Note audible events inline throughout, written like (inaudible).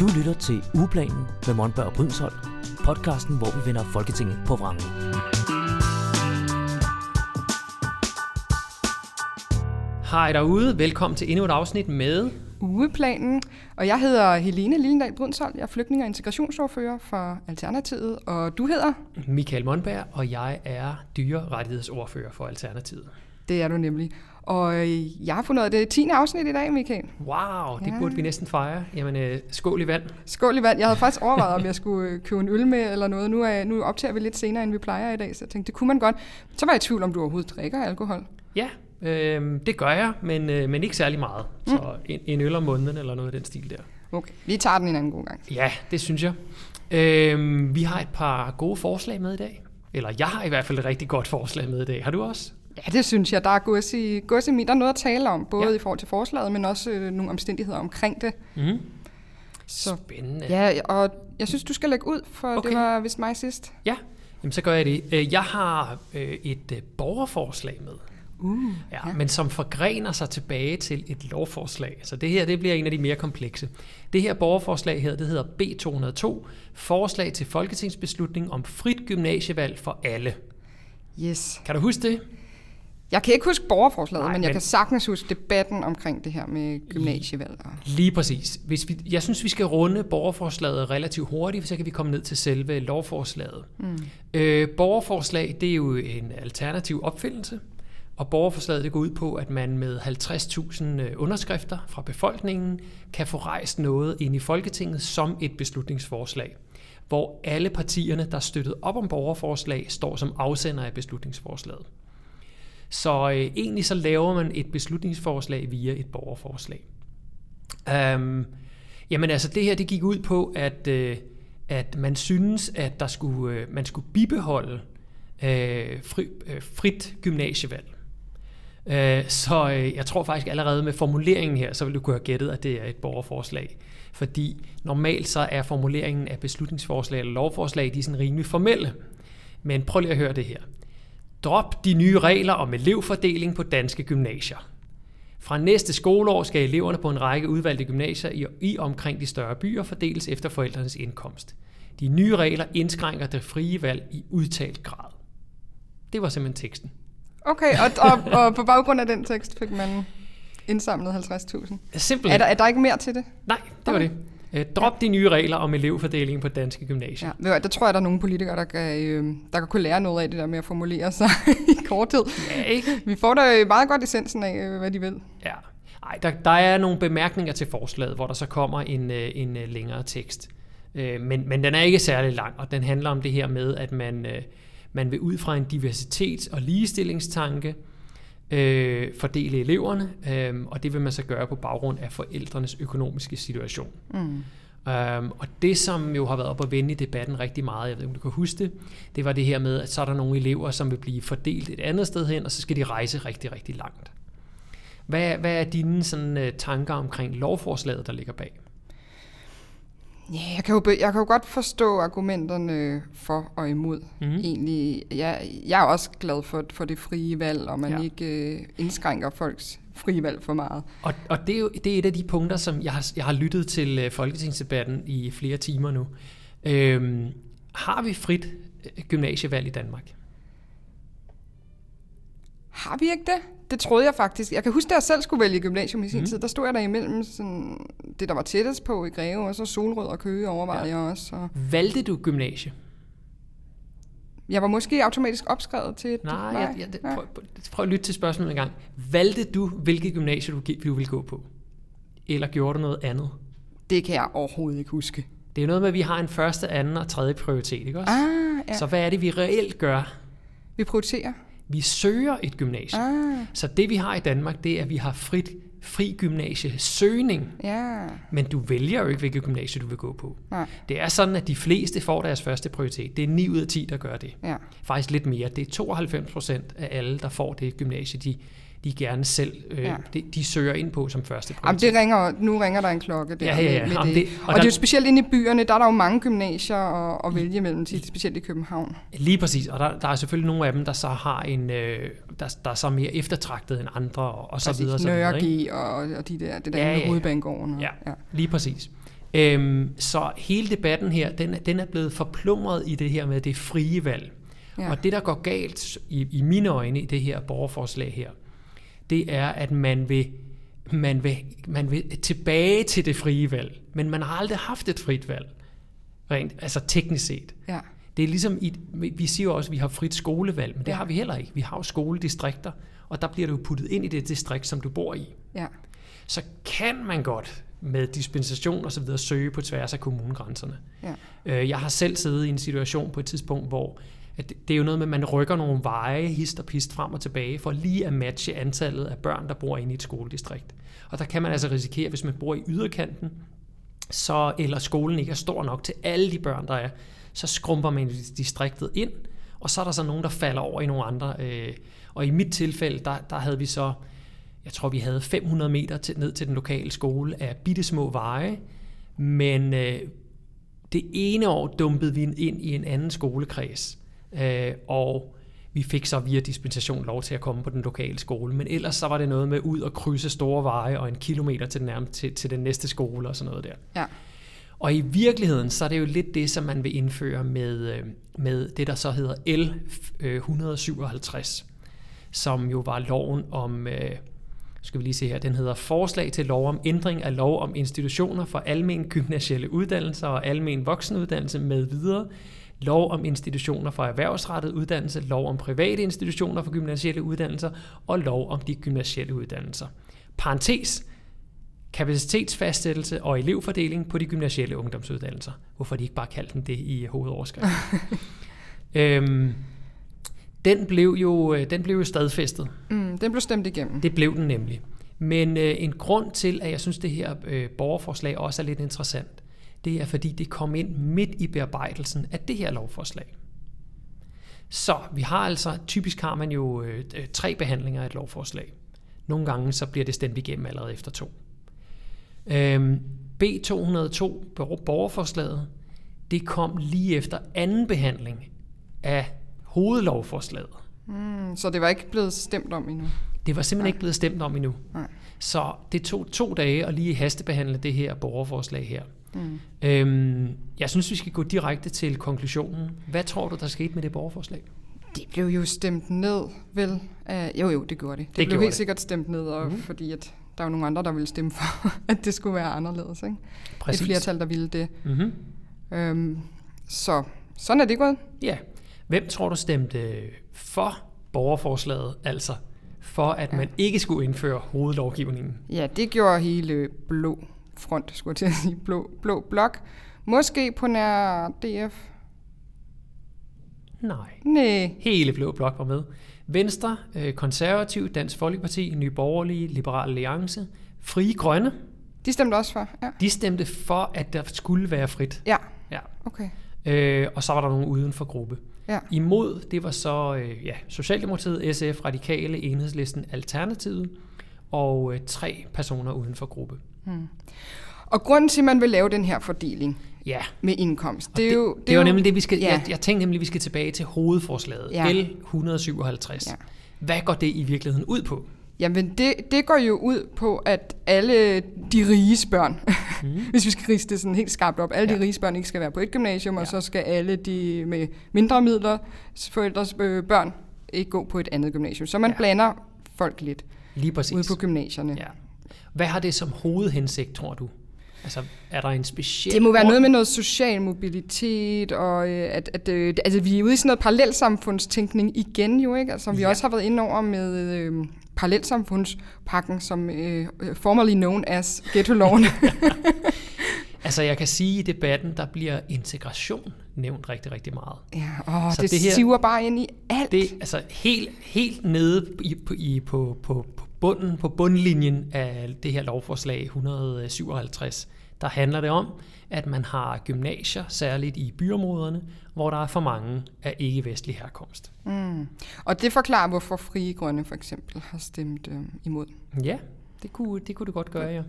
Du lytter til Ugeplanen med Monberg og Brydensholt, podcasten, hvor vi vender Folketinget på vrangen. Hej derude, velkommen til endnu et afsnit med... Ugeplanen. Og jeg hedder Helene Lillendal Brydensholt. Jeg er flygtning- og integrationsordfører for Alternativet. Og du hedder? Michael Monberg, og jeg er dyrerettighedsordfører for Alternativet. Det er du nemlig. Og øh, jeg har fundet af det 10. afsnit i dag, Michael. Wow, det Ja. burde vi næsten fejre. Jamen, øh, skål i vand. Skål i vand. Jeg havde faktisk overvejet, om jeg skulle øh, købe en øl med eller noget. Nu, er, nu optager vi lidt senere, end vi plejer i dag, så jeg tænkte, det kunne man godt. Så var jeg i tvivl, om du overhovedet drikker alkohol. Ja, øh, det gør jeg, men, øh, men ikke særlig meget. Så Mm. en, en øl om måneden eller noget af den stil der. Okay, vi tager den en anden god gang. Ja, det synes jeg. Øh, vi har et par gode forslag med i dag. Eller jeg har i hvert fald et rigtig godt forslag med i dag. Har du også? Ja, det synes jeg. Der er gods i, gods i min. Der er noget at tale om, både Ja. i forhold til forslaget, men også øh, nogle omstændigheder omkring det. Mm. Så, Spændende. ja, og jeg synes, du skal lægge ud, for okay. Det var vist mig sidst. Ja, jamen så gør jeg det. Øh, Jeg har øh, et øh, borgerforslag med. Uh, Ja, ja. Men som forgrener sig tilbage til et lovforslag. Så det her det bliver en af de mere komplekse. Det her borgerforslag her, det hedder B202, forslag til folketingsbeslutning om frit gymnasievalg for alle. Yes. Kan du huske det? Jeg kan ikke huske borgerforslaget, Nej, men jeg men- kan sagtens huske debatten omkring det her med gymnasievalg. Og... Lige præcis. Hvis vi, jeg synes, vi skal runde borgerforslaget relativt hurtigt, for så kan vi komme ned til selve lovforslaget. Mm. Øh, borgerforslag, det er jo en alternativ opfindelse, og borgerforslaget det går ud på, at man med 50.000 underskrifter fra befolkningen kan få rejst noget ind i Folketinget som et beslutningsforslag, hvor alle partierne, der støttede op om borgerforslag, står som afsender af beslutningsforslaget. Så øh, egentlig så laver man et beslutningsforslag via et borgerforslag. Um, jamen altså, det her det gik ud på, at, øh, at man synes, at der skulle, øh, man skulle bibeholde øh, fri, øh, frit gymnasievalg. Øh, så øh, jeg tror faktisk allerede med formuleringen her, så vil du kunne have gættet, at det er et borgerforslag. Fordi normalt så er formuleringen af beslutningsforslag eller lovforslag, de er sådan rimelig formelle. Men prøv lige at høre det her. Drop de nye regler om elevfordeling på danske gymnasier. Fra næste skoleår skal eleverne på en række udvalgte gymnasier i, i omkring de større byer fordeles efter forældrenes indkomst. De nye regler indskrænker det frie valg i udtalt grad. Det var simpelthen teksten. Okay, og, og, og på baggrund af den tekst fik man indsamlet 50.000. Er Simpelthen. der, er der ikke mere til det? Nej, det var Okay. det. Øh, Drop de nye regler om elevfordeling på danske gymnasier. Ja, der tror jeg, der er nogle politikere, der kan, øh, der kan kunne lære noget af det der med at formulere sig (laughs) i korthed. Ja, ikke? Vi får da meget godt essensen af, øh, hvad de vil. Ja. Ej, der, der er nogle bemærkninger til forslaget, hvor der så kommer en, øh, en øh, længere tekst. Øh, Men, men den er ikke særlig lang, og den handler om det her med, at man, øh, man vil ud fra en diversitets- og ligestillingstanke øh, fordele eleverne, øh, og det vil man så gøre på baggrund af forældrenes økonomiske situation. Mm. Um, og det, som jo har været op og vende i debatten rigtig meget, jeg ved ikke, om du kan huske det, det var det her med, at så er der nogle elever, som vil blive fordelt et andet sted hen, og så skal de rejse rigtig, rigtig langt. Hvad, hvad er dine sådan, uh, tanker omkring lovforslaget, der ligger bag? Ja, jeg kan, jo, jeg kan jo godt forstå argumenterne for og imod. Mhm. Mm. Egentlig, jeg, jeg er også glad for, for det frie valg, og man Ja. ikke øh, indskrænker folks frie valg for meget. Og, og det, er jo, det er et af de punkter, som jeg har, jeg har lyttet til uh, Folketingsdebatten i flere timer nu. Øhm, har vi frit øh, gymnasievalg i Danmark? Har vi ikke det? Det troede jeg faktisk. Jeg kan huske, da jeg selv skulle vælge gymnasium i sin mm. tid, der stod jeg der imellem sådan, det, der var tættest på i Greve, og så Solrød og Køge overvejede Ja. jeg også. Og Valgte du gymnasie? jeg var måske automatisk opskrevet til et... Nej, jeg, jeg, nej. prøv, prøv, at lytte til spørgsmålet en gang. Valgte du, hvilket gymnasie du, du ville gå på? Eller gjorde du noget andet? Det kan jeg overhovedet ikke huske. Det er jo noget med, at vi har en første, anden og tredje prioritet, ikke også? Ah, ja. Så hvad er det, vi reelt gør? Vi prioriterer. Vi søger et gymnasie. Ah, Så det, vi har i Danmark, det er, at vi har frit, fri gymnasiesøgning. ja. Men du vælger jo ikke, hvilket gymnasie du vil gå på. Nej, Det er sådan, at de fleste får deres første prioritet. Det er 9 ud af 10, der gør det. ja. Faktisk lidt mere. Det er 92 procent af alle, der får det gymnasie, de, de gerne selv øh, ja. De, de søger ind på som første Jamen, prioritet. det ringer, nu ringer der en klokke der Ja, ja, ja. med, med Jamen, det. og Og, og der- det er jo specielt inde i byerne, der er der jo mange gymnasier at, at vælge mellem, tit, specielt i København. Lige præcis, og der, der er selvfølgelig nogle af dem, der så har en, øh, der, der er så mere eftertragtet end andre, og, og så Præcis, videre. Så videre ikke? Og, og de der, det der Ja, med ja. hovedbanegården. Og, Ja. ja. Lige præcis. Øhm, så hele debatten her, den, den er blevet forplumret i det her med det frie valg. Ja. Og det, der går galt i, i mine øjne i det her borgerforslag her, det er, at man vil, man, vil, man vil tilbage til det frie valg. Men man har aldrig haft et frit valg, rent, altså teknisk set. Ja. Det er ligesom, i, vi siger jo også, at vi har frit skolevalg, men det Ja. har vi heller ikke. Vi har jo skoledistrikter, og der bliver du puttet ind i det distrikt, som du bor i. Ja. Så kan man godt med dispensation og så videre søge på tværs af kommunegrænserne. Ja. Øh, Jeg har selv siddet i en situation på et tidspunkt, hvor at det det er jo noget med, at man rykker nogle veje, hist og pist frem og tilbage, for lige at matche antallet af børn, der bor inde i et skoledistrikt. Og der kan man altså risikere, hvis man bor i yderkanten, så, eller skolen ikke er stor nok til alle de børn, der er, så skrumper man distriktet ind, og så er der så nogen, der falder over i nogle andre. øh, Og i mit tilfælde, der, der havde vi så, jeg tror vi havde 500 meter til, ned til den lokale skole af bittesmå veje, men øh, det ene år dumpede vi ind i en anden skolekreds, øh, og vi fik så via dispensation lov til at komme på den lokale skole, men ellers så var det noget med ud og krydse store veje og en kilometer til den, nærmeste, til, til den næste skole og sådan noget der. Ja. Og i virkeligheden, så er det jo lidt det, som man vil indføre med, øh, med det, der så hedder L øh, 157, som jo var loven om, øh, skal vi lige se her, den hedder Forslag til lov om ændring af lov om institutioner for almen gymnasielle uddannelser og almen voksenuddannelse med videre, lov om institutioner for erhvervsrettet uddannelse, lov om private institutioner for gymnasielle uddannelser og lov om de gymnasielle uddannelser. Parentes, kapacitetsfastsættelse og elevfordeling på de gymnasielle ungdomsuddannelser. Hvorfor de ikke bare kaldte den det i hovedoverskriften? (laughs) øhm, den blev jo øh, den blev jo stadfæstet. Mm, den blev stemt igennem. Det blev den nemlig. Men øh, en grund til, at jeg synes, det her øh, borgerforslag også er lidt interessant, det er, fordi det kom ind midt i bearbejdelsen af det her lovforslag. Så vi har altså, typisk har man jo øh, øh, tre behandlinger af et lovforslag. Nogle gange så bliver det stemt igennem allerede efter to. Øhm, B202, bor- borgerforslaget, det kom lige efter anden behandling af hovedlovforslaget. Mm, så det var ikke blevet stemt om endnu. Det var simpelthen ikke blevet stemt om endnu. Nej. Så det tog to dage at lige hastebehandle det her borgerforslag her. Mm. Øhm, jeg synes, vi skal gå direkte til konklusionen. Hvad tror du, der skete med det borgerforslag? Det blev jo stemt ned, vel? Af, jo, jo, det gjorde det. Det, blev gjorde helt det. sikkert stemt ned, og mm. fordi at der var nogle andre, der ville stemme for, (laughs) at det skulle være anderledes. Ikke? Et flertal, der ville det. Mm-hmm. Øhm, så sådan er det gået. Ja. Hvem tror du stemte for borgerforslaget, altså for at man ikke skulle indføre hovedlovgivningen? Ja, det gjorde hele blå front, skulle jeg til at sige, blå, blå blok. Måske på nær DF. Nej. Nej. Hele Blå Blok var med. Venstre, øh, Konservativ, Dansk Folkeparti, Nye Borgerlige, Liberal Alliance, Frie Grønne, De stemte også for. Ja. de stemte for, at der skulle være frit. Ja. Ja. Okay. Øh, og så var der nogen uden for gruppe. Ja. Imod, det var så øh, ja, Socialdemokratiet, SF, Radikale, Enhedslisten, Alternativet og øh, tre personer uden for gruppe. Og grunden til, at man vil lave den her fordeling Ja, med indkomst, det, det er jo... det, det var jo- nemlig det, vi skal... Ja. Jeg, jeg tænkte nemlig, at vi skal tilbage til hovedforslaget. Ja. L 157. Ja. Hvad går det i virkeligheden ud på? Jamen, det, det går jo ud på, at alle de riges børn, mm. (laughs) hvis vi skal riste det sådan helt skarpt op, alle ja. De riges børn ikke skal være på et gymnasium, ja. og så skal alle de med mindre midler, forældres øh, børn, ikke gå på et andet gymnasium. Så man ja. Ja. blander folk lidt Lige præcis. ude på gymnasierne. Ja. Hvad har det som hovedhensigt, tror du? Altså, er der en speciel... Det må være noget med noget social mobilitet, og øh, at, at øh, altså, vi er ude i sådan noget parallelsamfundstænkning igen jo, ikke? Altså, som vi Ja. også har været inde over med øh, parallelsamfundspakken, som øh, øh, formerly known as ghetto-loven. (laughs) (laughs) Altså, jeg kan sige, i debatten, der bliver integration nævnt rigtig, rigtig meget. ja, åh, Så det, det det her- siver bare ind i alt. Det altså helt, helt nede i, på, i, på, på, på bunden, på bundlinjen af det her lovforslag 157, der handler det om, at man har gymnasier, særligt i byområderne, hvor der er for mange af ikke-vestlig herkomst. Mm. Og det forklarer, hvorfor Frie Grønne for eksempel har stemt øh, imod. Ja, det kunne, det kunne det godt gøre, ja.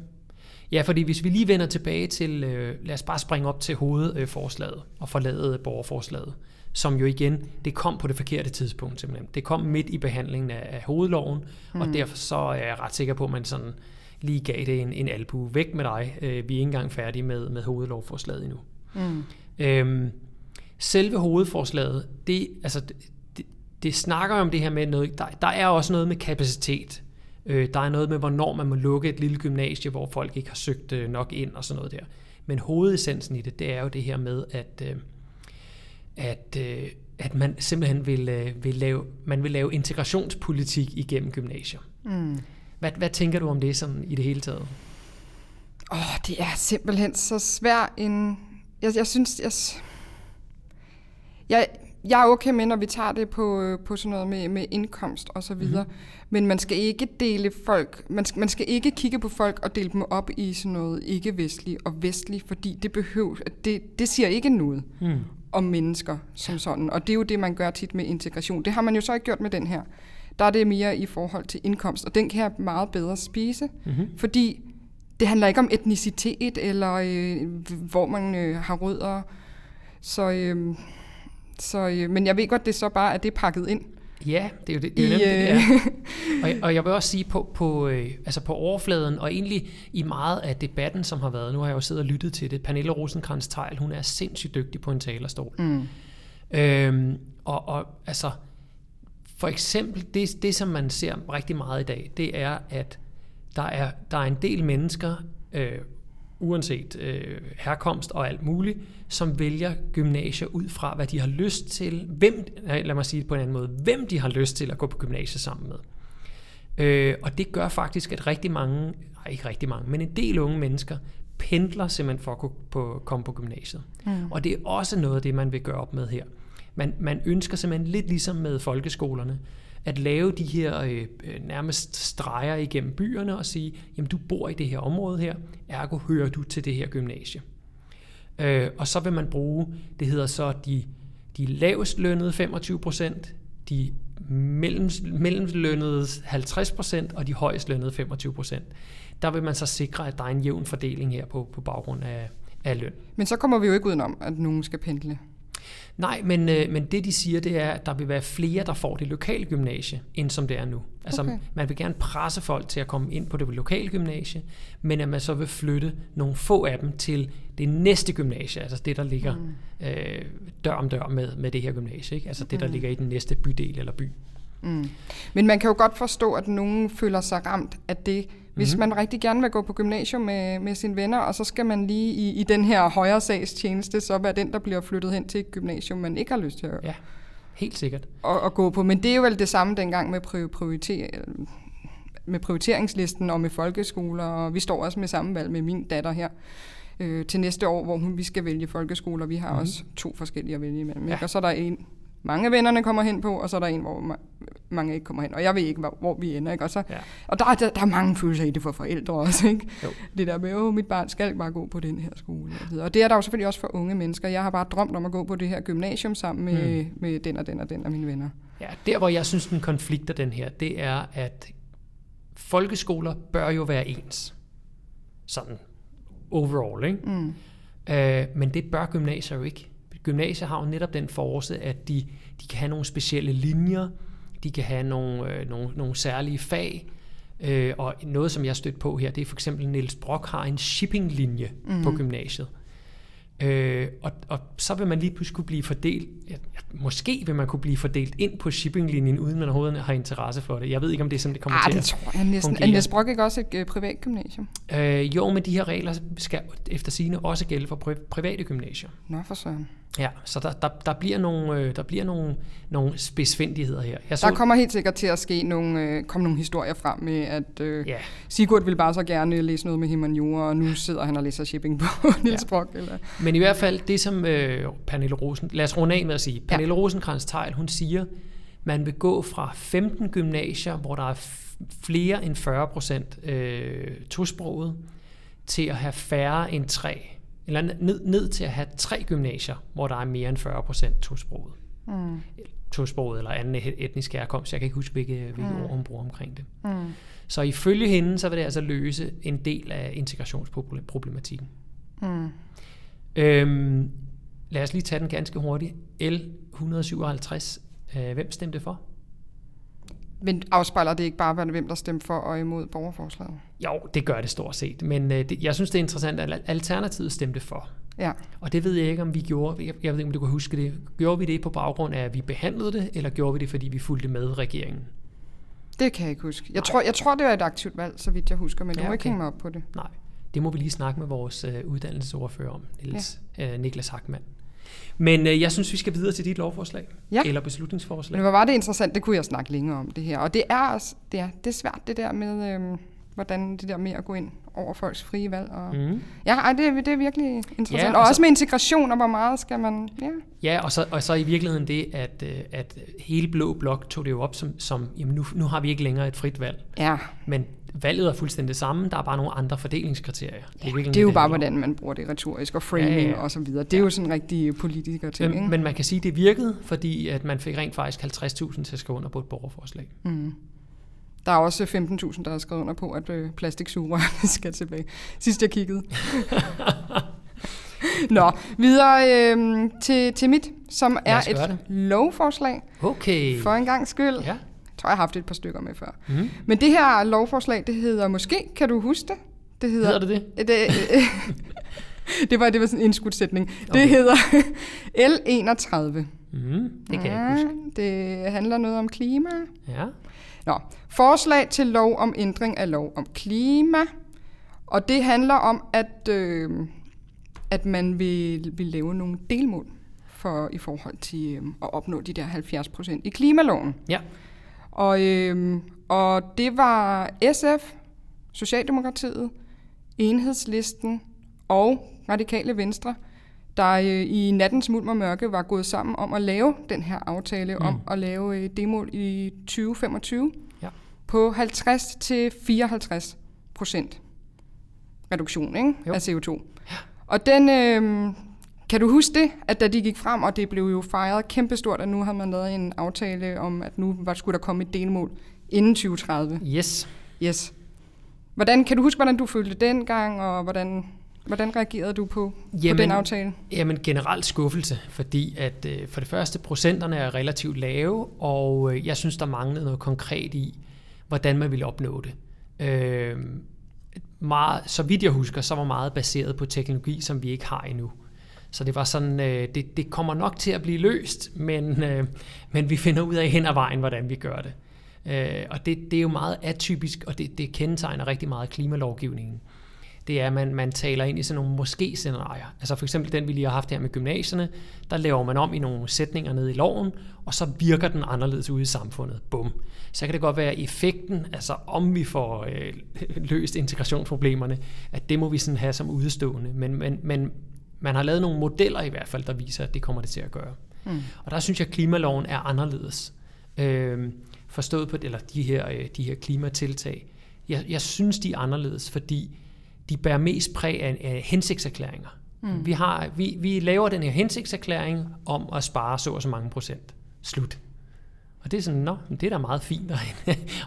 Ja, fordi hvis vi lige vender tilbage til, øh, lad os bare springe op til hovedforslaget og forlade borgerforslaget, som jo igen, det kom på det forkerte tidspunkt simpelthen. Det kom midt i behandlingen af, af hovedloven, mm. og derfor så er jeg ret sikker på, at man sådan lige gav det en, en albu. Væk med dig. Øh, vi er ikke engang færdige med, med hovedlovforslaget endnu. Mm. Øhm, selve hovedforslaget, det, altså, det, det, snakker om det her med noget, der, der er også noget med kapacitet. Øh, der er noget med, hvornår man må lukke et lille gymnasie, hvor folk ikke har søgt øh, nok ind og sådan noget der. Men hovedessensen i det, det er jo det her med, at, øh, at, øh, at man simpelthen vil, øh, vil, lave, man vil lave integrationspolitik igennem gymnasier. Mm. Hvad, hvad tænker du om det sådan i det hele taget? Åh, oh, det er simpelthen så svært en... Jeg, jeg synes, jeg, jeg, jeg er okay med, når vi tager det på, på sådan noget med, med indkomst og så videre. Mm-hmm. Men man skal ikke dele folk, man skal, man skal ikke kigge på folk og dele dem op i sådan noget ikke-vestlig og vestlig, fordi det behøver, det, det siger ikke noget Hmm. Om mennesker som sådan. Og det er jo det, man gør tit med integration. Det har man jo så ikke gjort med den her. Der er det mere i forhold til indkomst, og den kan jeg meget bedre spise, Mm-hmm. fordi det handler ikke om etnicitet, eller øh, hvor man øh, har rødder. Så, øh, så, øh, men jeg ved godt, det så bare, at det er pakket ind. Ja, det er jo det, det, er jo I, nemt, det, det er. Og, og jeg vil også sige på, på, øh, altså på overfladen, og egentlig i meget af debatten, som har været, nu har jeg jo siddet og lyttet til det, Pernille rosenkrantz teil hun er sindssygt dygtig på en talerstol. mm, Øhm, og, og altså, for eksempel, det, det som man ser rigtig meget i dag, det er, at der er, der er en del mennesker, øh, uanset øh, herkomst og alt muligt, som vælger gymnasier ud fra, hvad de har lyst til, hvem, lad mig sige det på en anden måde, hvem de har lyst til at gå på gymnasiet sammen med. Øh, og det gør faktisk, at rigtig mange, nej ikke rigtig mange, men en del unge mennesker pendler simpelthen for at kunne på, komme på gymnasiet. mm, Og det er også noget af det, man vil gøre op med her. Man, man ønsker simpelthen lidt ligesom med folkeskolerne, at lave de her øh, øh, nærmest streger igennem byerne og sige, jamen du bor i det her område her, ergo hører du til det her gymnasie. Øh, og så vil man bruge, det hedder så de, de lavest lønnede 25 procent, de mellem, mellemlønnede 50% og de højest lønnede 25%. Der vil man så sikre, at der er en jævn fordeling her på, på baggrund af, af løn. men så kommer vi jo ikke udenom, at nogen skal pendle. Nej, men, øh, men det de siger, det er, at der vil være flere, der får det lokale gymnasie, end som det er nu. Altså, Okay. man vil gerne presse folk til at komme ind på det lokale gymnasie, men at man så vil flytte nogle få af dem til det næste gymnasie, altså det, der ligger mm. øh, dør om dør med, med det her gymnasie. Ikke? Altså det, der Mm. ligger i den næste bydel eller by. Mm. Men man kan jo godt forstå, at nogen føler sig ramt af det, hvis Mhm. man rigtig gerne vil gå på gymnasium med, med sine venner, og så skal man lige i, i den her højere sags tjeneste, så være den, der bliver flyttet hen til et gymnasium, man ikke har lyst til at, Ja. Helt sikkert. at, at gå på. Men det er jo vel det samme dengang med, prior- prioriter, med prioriteringslisten og med folkeskoler, og vi står også med samme valg med min datter her øh, til næste år, hvor hun, vi skal vælge folkeskoler. Vi har mm-hmm. også to forskellige at vælge imellem. Ja. Ja. Og så er der en, mange af vennerne kommer hen på, og så er der en, hvor ma- mange ikke kommer hen. Og jeg ved ikke, hvor, hvor vi ender. Ikke? Og, så, Ja. og der, er- der, der er mange følelser i det for forældre også. Ikke? Jo. Det der med, at mit barn skal bare gå på den her skole. Og, og det er der jo selvfølgelig også for unge mennesker. Jeg har bare drømt om at gå på det her gymnasium sammen med, mm. med den og den og den af mine venner. Ja, der hvor jeg synes, den konflikter den her, det er, at folkeskoler bør jo være ens. Sådan overall, ikke? Mm. Øh, men det bør gymnasier jo ikke. Gymnasier har jo netop den force, at de, de kan have nogle specielle linjer, de kan have nogle, øh, nogle, nogle særlige fag, øh, og noget, som jeg stødt på her, det er for eksempel, Niels Brock har en shippinglinje mm. Mhm. på gymnasiet. Øh, og, og så vil man lige pludselig kunne blive fordelt, ja, måske vil man kunne blive fordelt ind på shippinglinjen, uden man overhovedet har interesse for det. Jeg ved ikke, om det er sådan, det kommer Ah, til det at tror jeg næsten. Er. Niels Brock ikke også et øh, privat gymnasium? Øh, jo, men de her regler skal efter sigende også gælde for pri- private gymnasier. Nå for søren. Ja, så der, der, der bliver nogle, øh, der bliver nogle, nogle spidsfindigheder her. Jeg så, Der kommer helt sikkert til at ske nogle, øh, komme nogle historier frem med, at øh, Ja, Sigurd ville bare så gerne læse noget med humaniora, og nu sidder han og læser shipping på (laughs) Niels Ja. Brock. Eller? men i hvert fald det, som øh, Pernille Rosen... Lad os runde af med at sige. Pernille ja. rosenkrantz teil hun siger, man vil gå fra 15 gymnasier, hvor der er flere end 40 procent øh, tosproget, til at have færre end tre. Eller ned, ned til at have tre gymnasier, hvor der er mere end 40 procent tosproget. Mm. tosproget eller anden etnisk herkomst. Jeg kan ikke huske, hvilke, hvilke Mm. ord hun bruger omkring det. Mm. Så ifølge hende, så vil det altså løse en del af integrationsproblematikken. Mm. Øhm, lad os lige tage den ganske hurtigt. L 157. Øh, hvem stemte for? Men afspejler det ikke bare, hvem der stemte for og imod borgerforslaget? Jo, det gør det stort set, men øh, det, jeg synes, det er interessant, at Alternativet stemte for. Ja. Og det ved jeg ikke, om vi gjorde. Jeg, jeg ved ikke, om du kan huske det. Gjorde vi det på baggrund af, at vi behandlede det, eller gjorde vi det, fordi vi fulgte med regeringen? Det kan jeg ikke huske. Jeg tror, jeg tror, det var et aktivt valg, så vidt jeg husker, men Ja, må ikke okay. hænge mig op på det. Nej, det må vi lige snakke med vores øh, uddannelsesordfører om, Niels, ja. øh, Niklas Hackmann. Men øh, jeg synes, vi skal videre til dit lovforslag, Ja. eller beslutningsforslag. Men hvor var det interessant, det kunne jeg snakke længere om det her. Og det er, også, det er, det er svært det der med, øhm, hvordan det der med at gå ind over folks frie valg. Og, Mm. Ja, ej, det, er- det er virkelig interessant. Ja, Ja, og og så- også med integration, og hvor meget skal man... Ja, Ja, og så, og så i virkeligheden det, at, øh, at hele Blå Blok tog det jo op som, som jamen nu, nu har vi ikke længere et frit valg. ja. Men valget er fuldstændig det samme, der er bare nogle andre fordelingskriterier. Det er, det er jo bare, hvordan man bruger det retorisk og framing Ja, ja, ja, ja. ja. og så videre. Det er jo sådan en rigtig politiker ting, Men, men man kan sige, at det virkede, fordi at man fik rent faktisk 50.000 til at skrive under på et borgerforslag. Mm. Der er også 15.000, der har skrevet under på, at øh, plastiksugerørene (laughs) skal tilbage. Sidst jeg kiggede. (laughs) Nå, videre øh, til, til mit, som er et det. lovforslag Okay. for en gang skyld. Ja. Jeg tror, jeg har haft et par stykker med før. Mm. Men det her lovforslag, det hedder måske, kan du huske det? Det Hedder det det? det, (laughs) det var, det var sådan en indskudsætning. Okay. Det hedder L31. Mm. Det kan jeg ikke huske. Det handler noget om klima. Ja. Nå, forslag til lov om ændring af lov om klima. Og det handler om, at, øh, at man vil, vil lave nogle delmål for i forhold til øh, at opnå de der 70 procent i klimaloven. Ja. Og, øh, og det var SF, Socialdemokratiet, Enhedslisten og Radikale Venstre, der øh, i nattens mulm og mørke var gået sammen om at lave den her aftale mm. om at lave øh, demål i 2025 Ja. på 50 til 54 procent reduktion ikke? Jo. af CO2. Og den, øh, kan du huske det, at da de gik frem, og det blev jo fejret kæmpestort, at nu har man lavet en aftale om, at nu var, skulle der komme et delmål inden 2030. Yes. Yes. Hvordan, kan du huske, hvordan du følte dengang, og hvordan, hvordan reagerede du på, Jamen, på den aftale? Jamen generelt skuffelse, fordi at øh, for det første procenterne er relativt lave, og øh, jeg synes, der manglede noget konkret i, hvordan man ville opnå det. Øh, meget, så vidt jeg husker, så var meget baseret på teknologi, som vi ikke har endnu. Så det var sådan, øh, det, det kommer nok til at blive løst, men, øh, men vi finder ud af hen ad vejen, hvordan vi gør det. Øh, og det, det er jo meget atypisk, og det, det kendetegner rigtig meget klimalovgivningen. Det er, at man, man taler ind i sådan nogle måske-scenarier. Altså for eksempel den, vi lige har haft her med gymnasierne, der laver man om i nogle sætninger nede i loven, og så virker den anderledes ude i samfundet. Bum. Så kan det godt være effekten, altså om vi får øh, (laughs) løst integrationsproblemerne, at det må vi sådan have som udstående. Men, men, men man har lavet nogle modeller i hvert fald, der viser, at det kommer det til at gøre. Mm. Og der synes jeg, at klimaloven er anderledes. Øh, forstået på, eller de her, øh, de her klimatiltag. Jeg, jeg synes, de er anderledes, fordi de bærer mest præg af, af hensigtserklæringer. Mm. Vi, har, vi, vi laver den her hensigtserklæring om at spare så og så mange procent. Slut. Og det er sådan, nå, det er da meget fint (laughs) at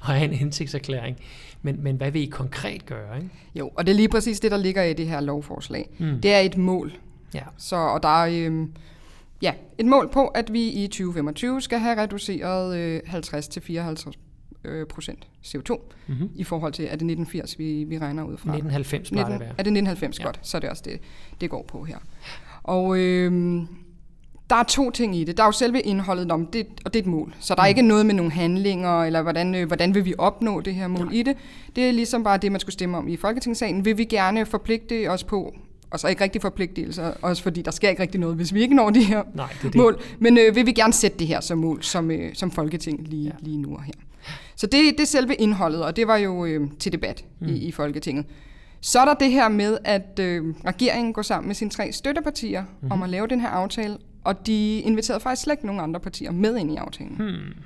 have, en hensigtserklæring. Men, men hvad vil I konkret gøre? Ikke? Jo, og det er lige præcis det, der ligger i det her lovforslag. Mm. Det er et mål. Ja. Så, og der er øh, ja, et mål på, at vi i 2025 skal have reduceret øh, 50-54 øh, procent CO2 Mm-hmm. i forhold til, er det 1980, vi, vi regner ud fra? 1990 plejer det 19, at være. er det 1990? Ja. Ja. Godt, så er det også det, det går på her. Og øh, der er to ting i det. Der er jo selve indholdet om det, og det er et mål. Så der er Mm. ikke noget med nogle handlinger, eller hvordan, øh, hvordan vil vi opnå det her mål Nej. i det. Det er ligesom bare det, man skulle stemme om i Folketingssalen. Vil vi gerne forpligte os på, og så ikke rigtig forpligtelser, også fordi der sker ikke rigtig noget, hvis vi ikke når de her Nej, det det. mål. Men øh, vil vi gerne sætte det her som mål, som, øh, som Folketing lige, Ja. lige nu og her. Så det, det er selve indholdet, og det var jo øh, til debat mm. i, i Folketinget. Så er der det her med, at øh, regeringen går sammen med sine tre støttepartier Mhm. mm-hmm. om at lave den her aftale, og de inviterede faktisk slet ikke nogen andre partier med ind i aftalen. Hmm.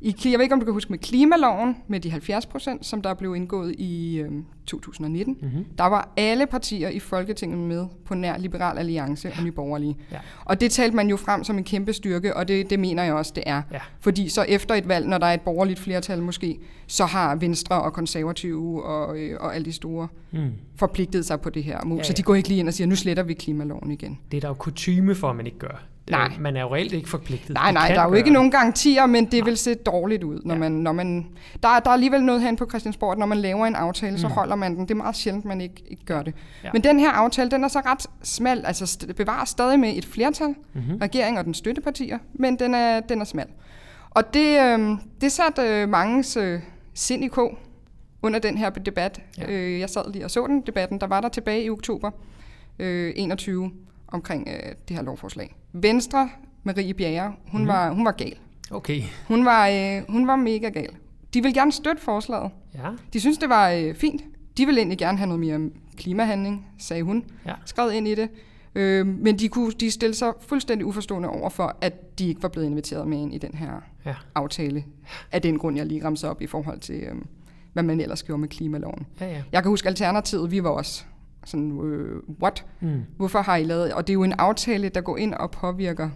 I, jeg ved ikke, om du kan huske med klimaloven, med de 70 procent, som der blev indgået i øh, 2019. Mm-hmm. Der var alle partier i Folketinget med på nær Liberal Alliance og Nye Borgerlige. Ja. Og det talte man jo frem som en kæmpe styrke, og det, det mener jeg også, det er. Ja. Fordi så efter et valg, når der er et borgerligt flertal måske, så har Venstre og Konservative og, øh, og alle de store Mm. forpligtet sig på det her mål. Ja, Så de ja. går ikke lige ind og siger, nu sletter vi klimaloven igen. Det er der jo kutyme for, at man ikke gør. Nej. Øh, man er jo reelt ikke forpligtet. Nej, nej, der er jo gøre ikke det. nogen garantier, men det vil se dårligt ud, når Ja. man, når man... Der, er- der er alligevel noget herinde på Christiansborg, at når man laver en aftale, Mm. så holder man den. Det er meget sjældent, man ikke, ikke gør det. Ja. Men den her aftale, den er så ret smal, altså st- bevarer stadig med et flertal, Mhm. regering og den støttepartier, men den er, den er smal. Og det, øh, det satte øh, mangens øh, sind i kog under den her debat. Ja. Øh, jeg sad lige og så den debatten, der var der tilbage i oktober øh, 21 omkring øh, det her lovforslag. Venstre, Marie Bjerre, hun, mm. var, hun var gal. Okay, Hun var, øh, hun var mega gal. De vil gerne støtte forslaget. ja. De synes, det var øh, fint. De vil egentlig gerne have noget mere klimahandling, sagde hun. Ja. Skrevet ind i det. Øh, men de, kunne, de stillede sig fuldstændig uforstående over for, at de ikke var blevet inviteret med ind i den her Ja. aftale. Af den grund, jeg lige ramser op i forhold til, øh, hvad man ellers gjorde med klimaloven. Ja, ja. Jeg kan huske Alternativet, vi var også sådan, øh, what? Mm. Hvorfor har I lavet... Og det er jo en aftale, der går ind og påvirker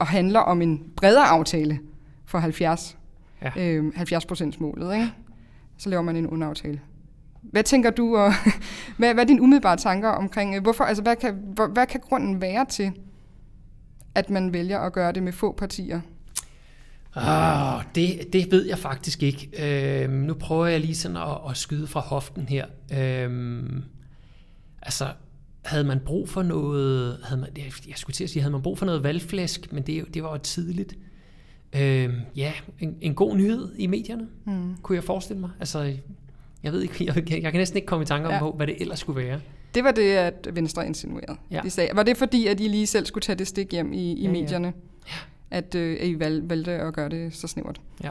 og handler om en bredere aftale for 70, Ja. øh, 70 procents målet. Ikke? Så laver man en underaftale. Hvad tænker du, og (laughs) hvad, hvad er dine umiddelbare tanker omkring, øh, hvorfor, altså, hvad, kan, hvor, hvad kan grunden være til, at man vælger at gøre det med få partier? Oh, det, det ved jeg faktisk ikke. Øhm, nu prøver jeg lige sådan at, at skyde fra hoften her. Øhm, altså, havde man brug for noget, havde man, jeg, jeg skulle til at sige, havde man brug for noget valgflæsk, men det, det var jo tidligt. Øhm, ja, en, en god nyhed i medierne, Hmm. kunne jeg forestille mig. Altså, jeg ved ikke, (laughs) jeg, jeg kan næsten ikke komme i tanke om, Ja. ja. hvad det ellers skulle være. Det var det, at Venstre insinuerede. Ja. De sagde, var det fordi, at I lige selv skulle tage det stik hjem i, i Ja, ja. medierne? At, øh, I valg, valgte at gøre det så snævert? Ja.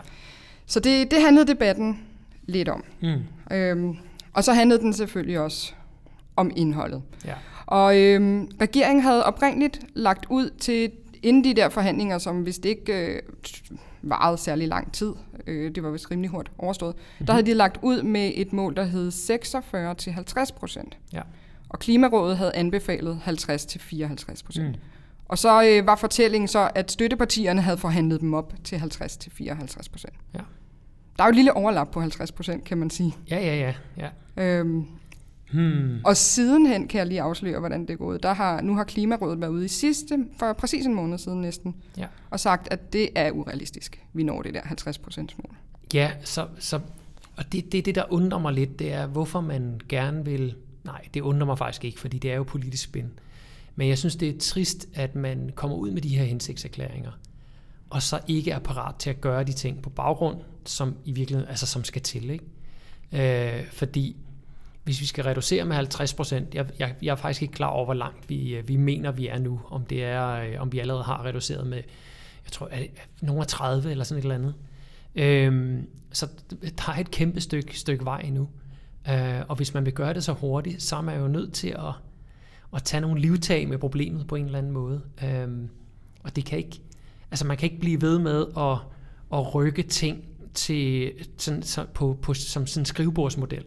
Så det, det handlede debatten lidt om. Mm. Øhm, og så handlede den selvfølgelig også om indholdet. Ja. Og øhm, regeringen havde oprindeligt lagt ud til, inden de der forhandlinger, som hvis det ikke øh, varede særlig lang tid, øh, det var vist rimelig hurtigt overstået, mm-hmm. der havde de lagt ud med et mål, der hed 46 til 50 procent. Ja. Og Klimarådet havde anbefalet 50 til 54 procent. Mm. Og så øh, var fortællingen så, at støttepartierne havde forhandlet dem op til 50 til 54 procent. Ja. Der er jo et lille overlap på 50 procent, kan man sige. Ja, ja, ja. ja. Øhm, Hmm. og sidenhen kan jeg lige afsløre, hvordan det er gået. Der har, nu har Klimarådet været ude i sidste, for præcis en måned siden næsten, Ja. og sagt, at det er urealistisk. Vi når det der 50 procents mål. Ja, så, så og det, det, det, der undrer mig lidt, det er, hvorfor man gerne vil... Nej, det undrer mig faktisk ikke, fordi det er jo politisk spin. Men jeg synes, det er trist, at man kommer ud med de her hensigtserklæringer, og så ikke er parat til at gøre de ting på baggrund, som i virkeligheden, altså som skal til. Ikke? Øh, fordi hvis vi skal reducere med 50 procent, jeg, jeg, jeg er faktisk ikke klar over, hvor langt vi, øh, vi mener, vi er nu. Om, det er, øh, om vi allerede har reduceret med, jeg tror, er det, nogle af 30 eller sådan et eller andet. Øhm, så der er et kæmpe stykke, stykke vej endnu. Øh, og hvis man vil gøre det så hurtigt, så er man jo nødt til at, at tage nogle livtag med problemet på en eller anden måde. Øhm, og det kan ikke, altså man kan ikke blive ved med at, at rykke ting til, sådan, så, på, på, som sådan en skrivebordsmodel.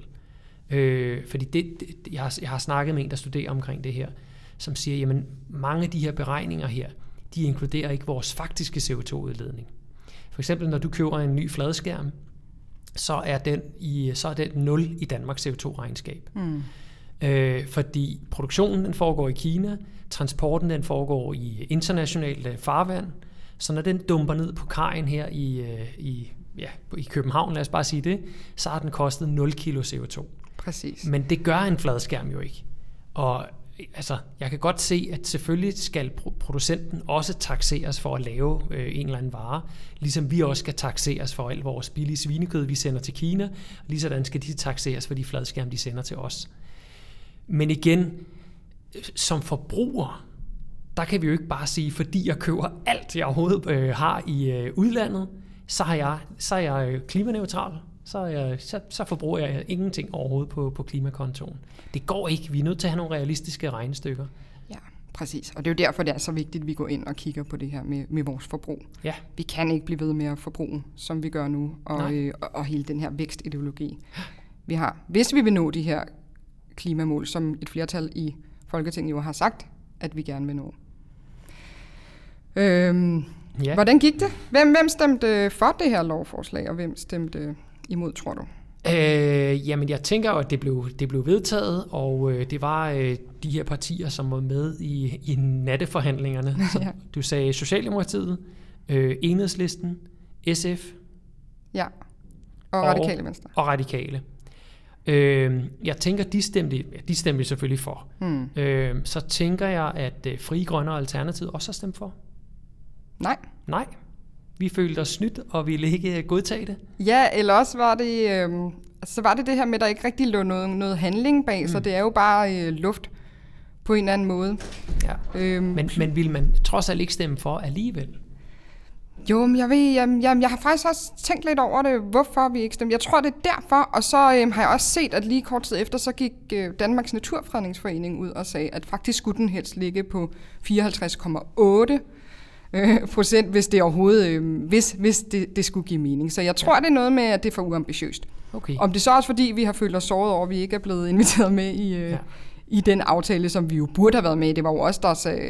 Øh, fordi det, det, jeg, har, jeg har snakket med en, der studerer omkring det her, som siger, jamen mange af de her beregninger her, de inkluderer ikke vores faktiske CO2-udledning. For eksempel, når du køber en ny fladskærm, så er den, i, så er den 0 i Danmarks CO2-regnskab. Mm. Øh, fordi produktionen den foregår i Kina, transporten den foregår i internationalt øh, farvand, så når den dumper ned på kajen her i, øh, i, ja, i København, lad os bare sige det, så har den kostet 0 kilo CO2. Præcis. Men det gør en fladskærm jo ikke. Og altså, jeg kan godt se, at selvfølgelig skal producenten også taxeres for at lave øh, en eller anden vare, ligesom vi også skal taxeres for alt vores billige svinekød, vi sender til Kina, og ligesådan skal de taxeres for de fladskærme, de sender til os. Men igen, som forbruger, der kan vi jo ikke bare sige, fordi jeg køber alt, jeg overhovedet øh, har i øh, udlandet, så, har jeg, så er jeg øh, klimaneutral. Så, jeg, så, så forbruger jeg ingenting overhovedet på, på klimakontoen. Det går ikke. Vi er nødt til at have nogle realistiske regnestykker. Ja, præcis. Og det er jo derfor, det er så vigtigt, at vi går ind og kigger på det her med, med vores forbrug. Ja. Vi kan ikke blive ved med at forbruge, som vi gør nu, og, Nej. øh, og, og hele den her vækstideologi, vi har. Hvis vi vil nå de her klimamål, som et flertal i Folketinget jo har sagt, at vi gerne vil nå. Øhm, ja. Hvordan gik det? Hvem, hvem stemte for det her lovforslag, og hvem stemte imod, tror du? Øh, jamen, jeg tænker at det blev, det blev vedtaget, og øh, det var øh, de her partier, som var med i, i natteforhandlingerne. (laughs) Så Ja. du sagde Socialdemokratiet, øh, Enhedslisten, SF Ja. Og, Og- radikale venstre. og Radikale. Øh, jeg tænker, de stemte, de stemte selvfølgelig for. Hmm. Øh, så tænker jeg, at øh, Frie Grønne og Alternativet også har stemt for. Nej. Nej, vi følte os snydt og ville ikke øh, godtage det. Ja, eller også var det, øh, så var det det her med, at der ikke rigtig lå noget, noget handling bag, mm. så det er jo bare øh, luft på en eller anden måde. Ja. Øhm, Men, men vil man trods alt ikke stemme for alligevel? Jo, men jeg ved, jamen, jamen, jeg har faktisk også tænkt lidt over det, hvorfor vi ikke stemte. Jeg tror, det er derfor, og så øhm, har jeg også set, at lige kort tid efter, så gik øh, Danmarks Naturfredningsforening ud og sagde, at faktisk skulle den helst ligge på 54,8 øh, procent, hvis det overhovedet, øh, hvis, hvis det, det skulle give mening. Så jeg tror, ja. det er noget med, at det er for uambitiøst. Okay. Om det så også fordi, vi har følt os såret over, at vi ikke er blevet inviteret med i, øh, Ja. i den aftale, som vi jo burde have været med i. Det var jo os, der, sagde,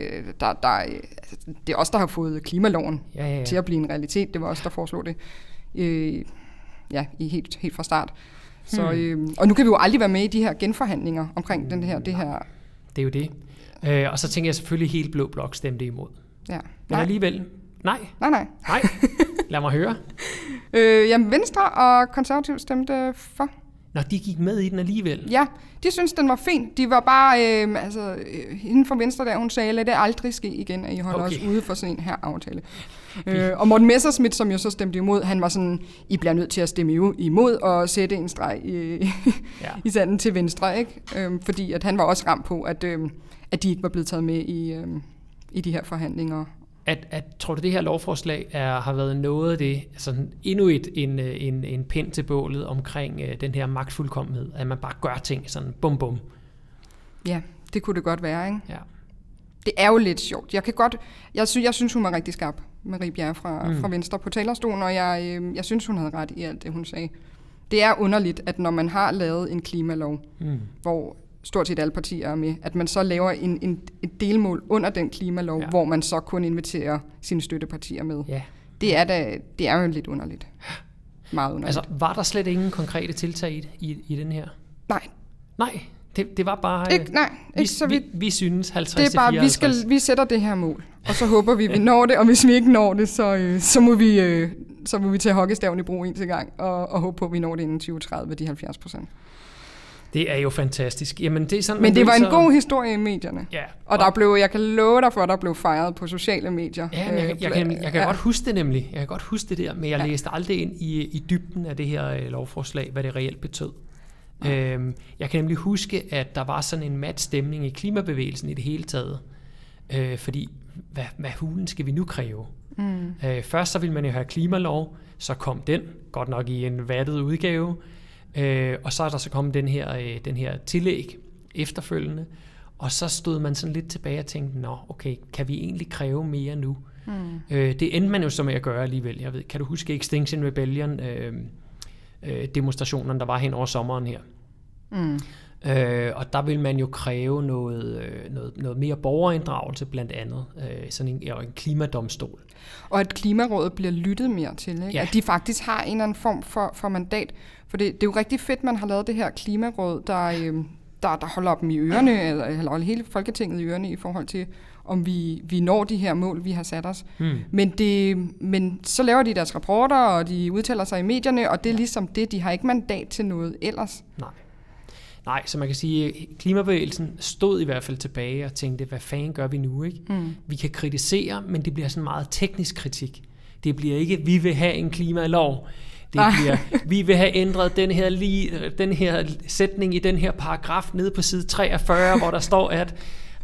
der, der altså, det er os, der har fået klimaloven Ja, ja, ja. til at blive en realitet. Det var os, der foreslog det øh, ja, i helt, helt fra start. Så, Hmm. øh, og nu kan vi jo aldrig være med i de her genforhandlinger omkring den her, det her. Det er jo det. Øh, og så tænker jeg selvfølgelig, helt blå blok stemte imod. Ja. Men Nej, alligevel, nej, nej, nej. nej. Lad mig høre. (laughs) Øh, jamen, Venstre og Konservativ stemte for. Nå, de gik med i den alligevel. Ja, de synes den var fin. De var bare, øh, altså, øh, hende fra Venstre der, hun sagde, lad det aldrig ske igen, at I holder Okay. okay. os ude for sådan en her aftale. Øh, og Morten Messerschmidt, som jo så stemte imod, han var sådan, I bliver nødt til at stemme imod og sætte en streg i, (laughs) Ja. i sanden til venstre, ikke? Øh, fordi at han var også ramt på, at, øh, at de ikke var blevet taget med i, øh, i de her forhandlinger. At, at, tror du, det her lovforslag er, har været noget af det, sådan endnu et, en, en, en pind til bålet omkring øh, den her magtfuldkommenhed, at man bare gør ting sådan bum bum. Ja, det kunne det godt være, ikke? Ja. Det er jo lidt sjovt. Jeg kan godt, jeg synes, jeg synes hun var rigtig skarp, Marie Bjerre fra, mm. fra Venstre på talerstolen, og jeg, øh, jeg synes, hun havde ret i alt det, hun sagde. Det er underligt, at når man har lavet en klimalov, Mm. hvor stort set alle partier er med, at man så laver en, en, et delmål under den klimalov, Ja. hvor man så kun inviterer sine støttepartier med. ja. Det er, da, det er jo lidt underligt. Meget underligt. Altså, var der slet ingen konkrete tiltag i, i, i den her? nej, Nej, det, det var bare... ikke, nej, vi, ikke så vi, vidt. vi synes 50 Det er bare, vi, 54. skal, vi sætter det her mål, og så håber vi, vi når det, og hvis vi ikke når det, så, øh, så, må, vi, øh, så må vi tage hockeystaven i brug en til gang, og, og håbe på, at vi når det inden 2030, de 70 procent. Det er jo fantastisk. Jamen, det er sådan, Men det var en god historie i medierne, Ja, og der blev, jeg kan love dig for, at der blev fejret på sociale medier. Ja, men jeg, Øh, jeg, kan, jeg kan ja. godt huske det nemlig. Jeg kan godt huske det der, men jeg Ja. læste aldrig ind i, i dybden af det her øh, lovforslag, hvad det reelt betød. Øhm, jeg kan nemlig huske, at der var sådan en mat stemning i klimabevægelsen i det hele taget. Øh, fordi, hvad, hvad hulen skal vi nu kræve? Mm. Øh, først så ville man jo have klimalov, så kom den, godt nok i en vattet udgave, øh, og så er der så kommet den her, øh, den her tillæg efterfølgende, og så stod man sådan lidt tilbage og tænkte, nå okay, kan vi egentlig kræve mere nu? Mm. Øh, det endte man jo så med at gøre alligevel. Jeg ved, kan du huske Extinction Rebellion øh, øh, demonstrationerne, der var hen over sommeren her? Mm. Øh, og der vil man jo kræve noget, øh, noget, noget mere borgerinddragelse blandt andet, øh, sådan en, en klimadomstol. Og at Klimarådet bliver lyttet mere til. Ikke? Ja. At de faktisk har en eller anden form for, for mandat. For det, det er jo rigtig fedt, man har lavet det her Klimaråd, der, øhm, der, der holder dem i ørerne, (clears throat) eller eller holder hele Folketinget i ørerne i forhold til, om vi, vi når de her mål, vi har sat os. Hmm. Men, det, men så laver de deres rapporter, og de udtaler sig i medierne, og det er ligesom det. De har ikke mandat til noget ellers. Nej. Nej, så man kan sige, at klimabevægelsen stod i hvert fald tilbage og tænkte, hvad fanden gør vi nu? Ikke? Mm. Vi kan kritisere, men det bliver sådan meget teknisk kritik. Det bliver ikke, vi vil have en klimalov. Det bliver, (laughs) vi vil have ændret den her, lige, den her sætning i den her paragraf nede på side 43, hvor der står, at...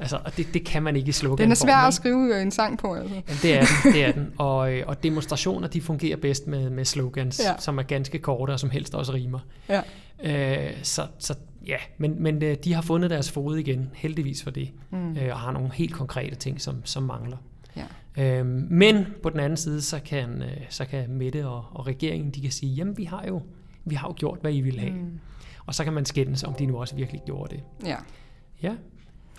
Altså, og det, det kan man ikke slogan. Den er svær at skrive øh, en sang på, altså. Jamen, det er den, det er den. Og, øh, og demonstrationer, de fungerer bedst med, med slogans. Ja. som er ganske korte og som helst også rimer. Ja. Øh, så, så ja, men, men øh, de har fundet deres fod igen, heldigvis for det, Mm. øh, og har nogle helt konkrete ting, som, som mangler. Ja. Øh, men på den anden side, så kan, øh, så kan Mette og, og regeringen, de kan sige, jamen vi har jo, vi har jo gjort, hvad I ville have. Mm. Og så kan man skændes, om de nu også virkelig gjorde det. Ja. Ja.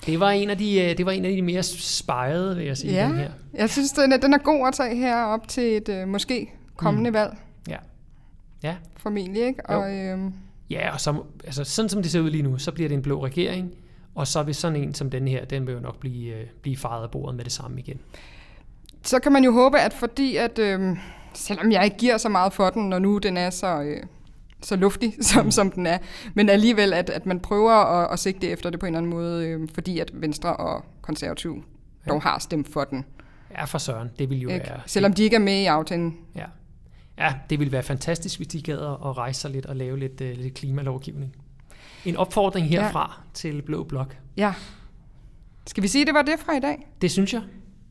Det var en af de, det var en af de mere spejede, vil jeg sige, Ja. den her. Jeg synes, den er, den er god at tage her op til et måske kommende mm. valg. Ja. Ja. Formentlig, ikke? Jo. Og, øhm, Ja, og som, altså, sådan som det ser ud lige nu, så bliver det en blå regering, og så vil sådan en som den her, den vil jo nok blive, øh, blive faret af bordet med det samme igen. så kan man jo håbe, at fordi at, øhm, selvom jeg ikke giver så meget for den, når nu den er så, øh, så luftig, (laughs) som, som den er, men alligevel, at, at man prøver at, at sigte efter det på en eller anden måde, øh, fordi at Venstre og Konservativ Ja. dog har stemt for den. Ja, for søren, det vil jo Ikke? være... Selvom de ikke er med i aftalen. Ja. Ja, det ville være fantastisk, hvis de gad at rejse sig lidt og lave lidt, uh, lidt klimalovgivning. En opfordring herfra ja. til Blå Blok. Ja. Skal vi sige, at det var det fra i dag? Det synes jeg.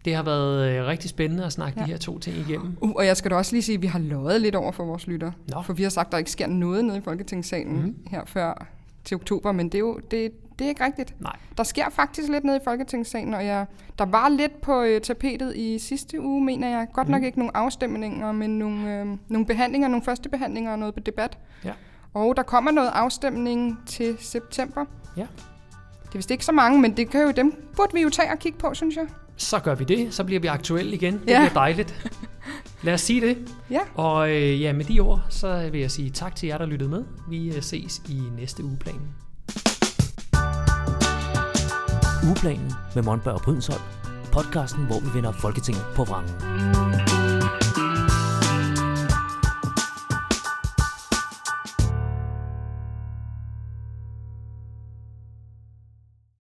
Det har været øh, rigtig spændende at snakke ja. De her to ting igennem. Uh, og jeg skal da også lige sige, at vi har løjet lidt over for vores lytter. Nå. For vi har sagt, at der ikke sker noget nede i Folketingssalen mm. her før til oktober, men det er jo det, det er ikke rigtigt. Nej. Der sker faktisk lidt nede i Folketingssalen, og jeg, der var lidt på øh, tapetet i sidste uge, mener jeg. Godt nok Mhm. ikke nogle afstemninger, men nogle, øh, nogle behandlinger, nogle første behandlinger og noget debat. Ja. Og der kommer noget afstemning til september. Ja. Det er vist ikke så mange, men det kan jo, dem burde vi jo tage og kigge på, synes jeg. Så gør vi det. Så bliver vi aktuelle igen. Det Ja. bliver dejligt. Lad os sige det. Ja. Og øh, ja, med de ord, så vil jeg sige tak til jer, der lyttede med. Vi øh, ses i næste ugeplanen. Ugeplanen med Monberg og Brydensholt. Podcasten, hvor vi vender Folketinget på vrangen.